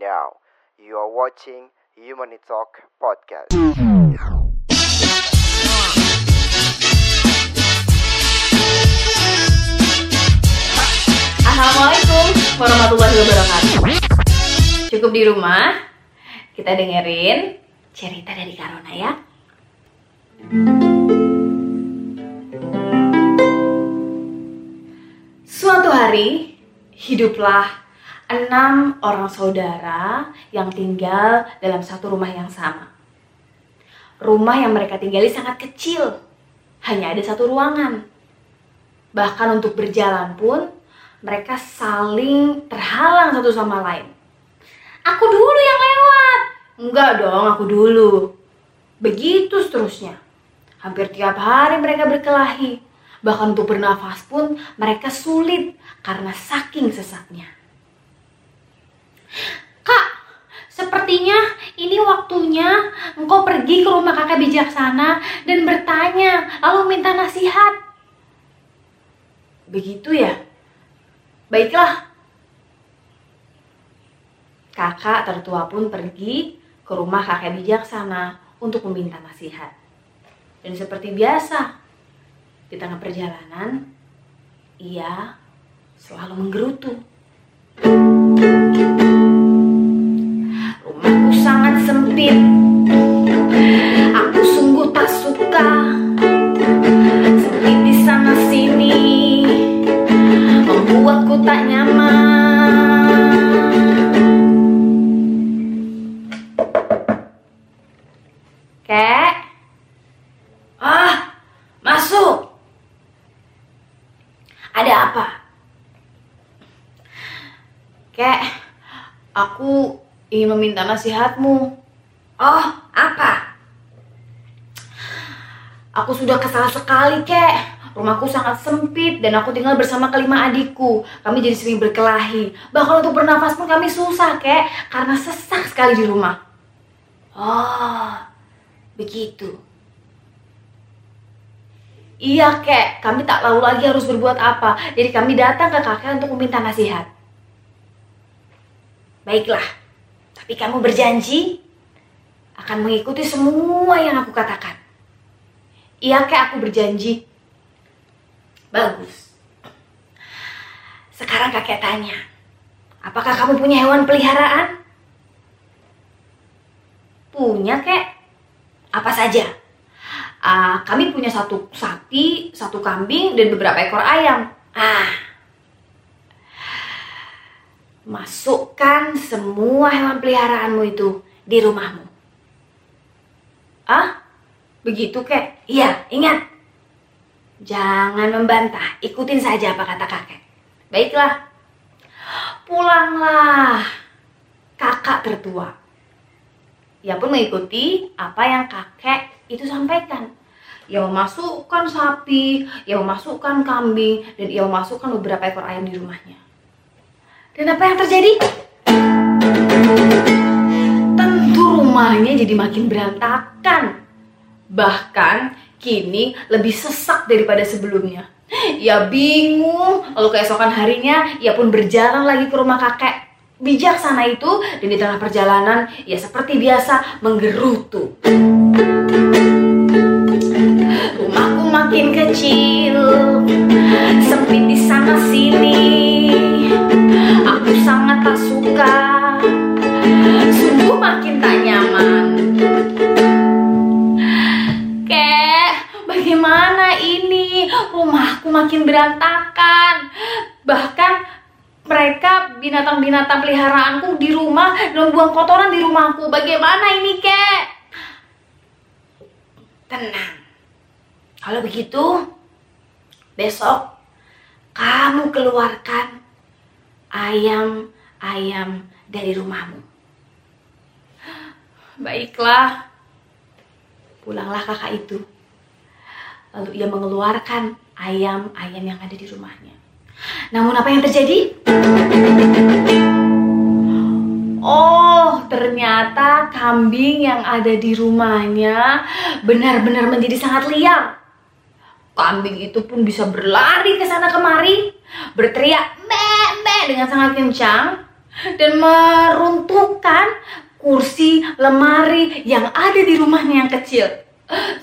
Now, you are watching Humanity Talk Podcast. Assalamualaikum warahmatullahi wabarakatuh. Cukup di rumah, kita dengerin cerita dari Karona ya. Suatu hari, hiduplah enam orang saudara yang tinggal dalam satu rumah yang sama. Rumah yang mereka tinggali sangat kecil, hanya ada satu ruangan. Bahkan untuk berjalan pun mereka saling terhalang satu sama lain. Aku dulu yang lewat. Enggak dong, aku dulu. Begitu seterusnya. Hampir tiap hari mereka berkelahi. Bahkan untuk bernafas pun mereka sulit karena saking sesaknya. Kak, sepertinya ini waktunya engkau pergi ke rumah kakak bijaksana dan bertanya, lalu minta nasihat. Begitu ya? Baiklah. Kakak tertua pun pergi ke rumah kakek bijaksana untuk meminta nasihat. Dan seperti biasa, di tengah perjalanan, ia selalu menggerutu. Rumahku sempit. Aku sungguh tak suka. Sempit di sana sini membuatku tak nyaman. Kek, ah, masuk. Ada apa? Kek, aku ingin meminta nasihatmu. Oh, apa? Aku sudah kesal sekali, Kek. Rumahku sangat sempit dan aku tinggal bersama kelima adikku. Kami jadi sering berkelahi. Bahkan untuk bernafas pun kami susah, Kek, karena sesak sekali di rumah. Oh, begitu. Iya, Kek. Kami tak tahu lagi harus berbuat apa. Jadi kami datang ke kakek untuk meminta nasihat. Baiklah. Tapi kamu berjanji akan mengikuti semua yang aku katakan. Iya, Kek, aku berjanji. Bagus. Sekarang kakek tanya, apakah kamu punya hewan peliharaan? Punya, Kek. Apa saja? Ah, kami punya satu sapi, satu kambing, dan beberapa ekor ayam. Ah, masukkan semua hewan peliharaanmu itu di rumahmu. Ah, begitu kek? Iya, ingat. Jangan membantah, ikutin saja apa kata kakek. Baiklah, pulanglah kakak tertua. Ia pun mengikuti apa yang kakek itu sampaikan. Ia memasukkan sapi, ia memasukkan kambing, dan ia memasukkan beberapa ekor ayam di rumahnya. Dan apa yang terjadi? Rumahnya jadi makin berantakan. Bahkan kini lebih sesak daripada sebelumnya. Ia bingung, lalu keesokan harinya ia pun berjalan lagi ke rumah kakek bijaksana itu dan di tengah perjalanan ia seperti biasa menggerutu. Kek, bagaimana ini? Rumahku makin berantakan. Bahkan mereka binatang-binatang peliharaanku di rumah dan buang kotoran di rumahku. Bagaimana ini, Kek? Tenang. Kalau begitu, besok kamu keluarkan ayam-ayam dari rumahmu. Baiklah. Pulanglah kakak itu. Lalu ia mengeluarkan ayam-ayam yang ada di rumahnya. Namun apa yang terjadi? Oh, ternyata kambing yang ada di rumahnya benar-benar menjadi sangat liar. Kambing itu pun bisa berlari ke sana kemari, berteriak me me dengan sangat kencang. dan meruntuhkan kursi, lemari yang ada di rumahnya yang kecil.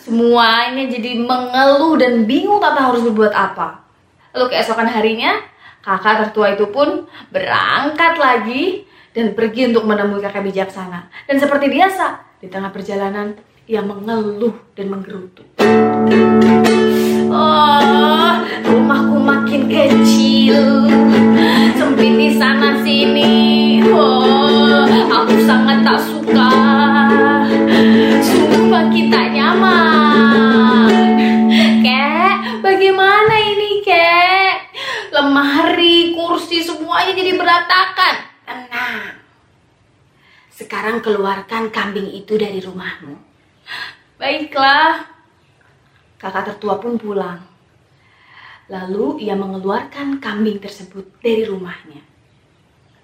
Semuanya jadi mengeluh dan bingung tahu harus berbuat apa. Lalu keesokan harinya, kakak tertua itu pun berangkat lagi dan pergi untuk menemui kakak bijaksana. Dan seperti biasa, di tengah perjalanan, ia mengeluh dan menggerutu. Oh, rumahku makin kecil, sempit di sana sini. Sangat tak suka. Makin tak nyaman. Kek, bagaimana ini, Kek? Lemari, kursi, semuanya jadi berantakan. Tenang. Sekarang keluarkan kambing itu dari rumahmu. Baiklah. Kakak tertua pun pulang. Lalu ia mengeluarkan kambing tersebut dari rumahnya.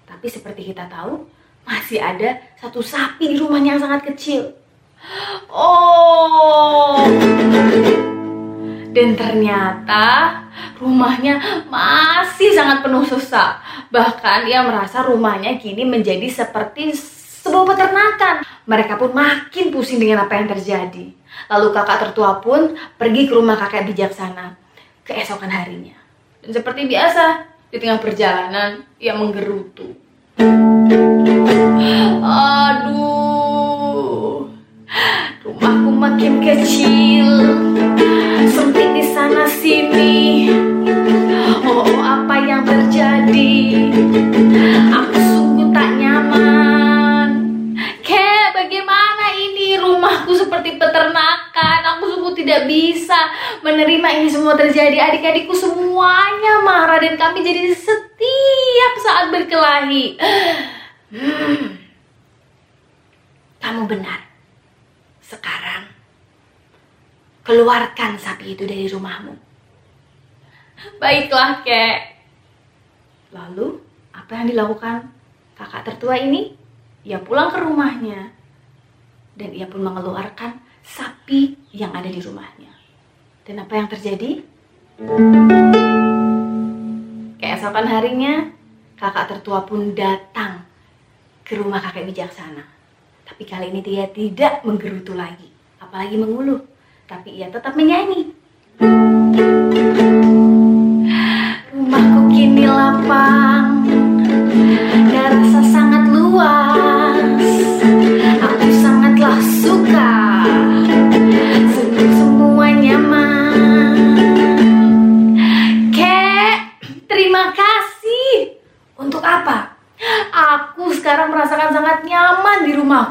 Tapi seperti kita tahu, masih ada satu sapi di rumahnya yang sangat kecil. Oh. Dan ternyata rumahnya masih sangat penuh sesak. Bahkan ia merasa rumahnya kini menjadi seperti sebuah peternakan. Mereka pun makin pusing dengan apa yang terjadi. Lalu kakak tertua pun pergi ke rumah kakek bijaksana keesokan harinya. Dan seperti biasa, di tengah perjalanan, ia menggerutu. Aduh, rumahku makin kecil, sempit di sana sini. Oh, oh, apa yang terjadi? Aku sungguh tak nyaman. Kek, bagaimana ini rumahku seperti peternakan? Aku sungguh tidak bisa menerima ini semua terjadi. Adik-adikku semuanya marah dan kami jadi setiap saat berkelahi. Hmm. Kamu benar. Sekarang keluarkan sapi itu dari rumahmu. Baiklah, Kek. Lalu, apa yang dilakukan kakak tertua ini? Ia pulang ke rumahnya dan ia pun mengeluarkan sapi yang ada di rumahnya. Dan apa yang terjadi? Keesokan harinya, kakak tertua pun datang ke rumah kakek bijaksana. Tapi kali ini dia tidak menggerutu lagi, apalagi menguluh. Tapi ia tetap menyanyi.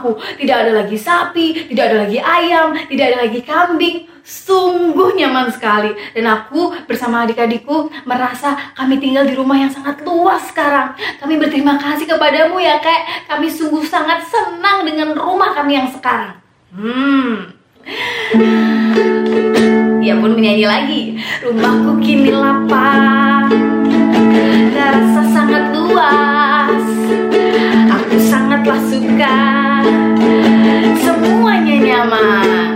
Rumahku. Tidak ada lagi sapi, tidak ada lagi ayam, tidak ada lagi kambing. Sungguh nyaman sekali. Dan aku bersama adik-adikku merasa kami tinggal di rumah yang sangat luas sekarang. Kami berterima kasih kepadamu ya kek. Kami sungguh sangat senang dengan rumah kami yang sekarang. Hmm. Ia pun menyanyi lagi. Rumahku kini lapang. Dan rasa sangat luas. Aku sangatlah suka. Semuanya nyaman.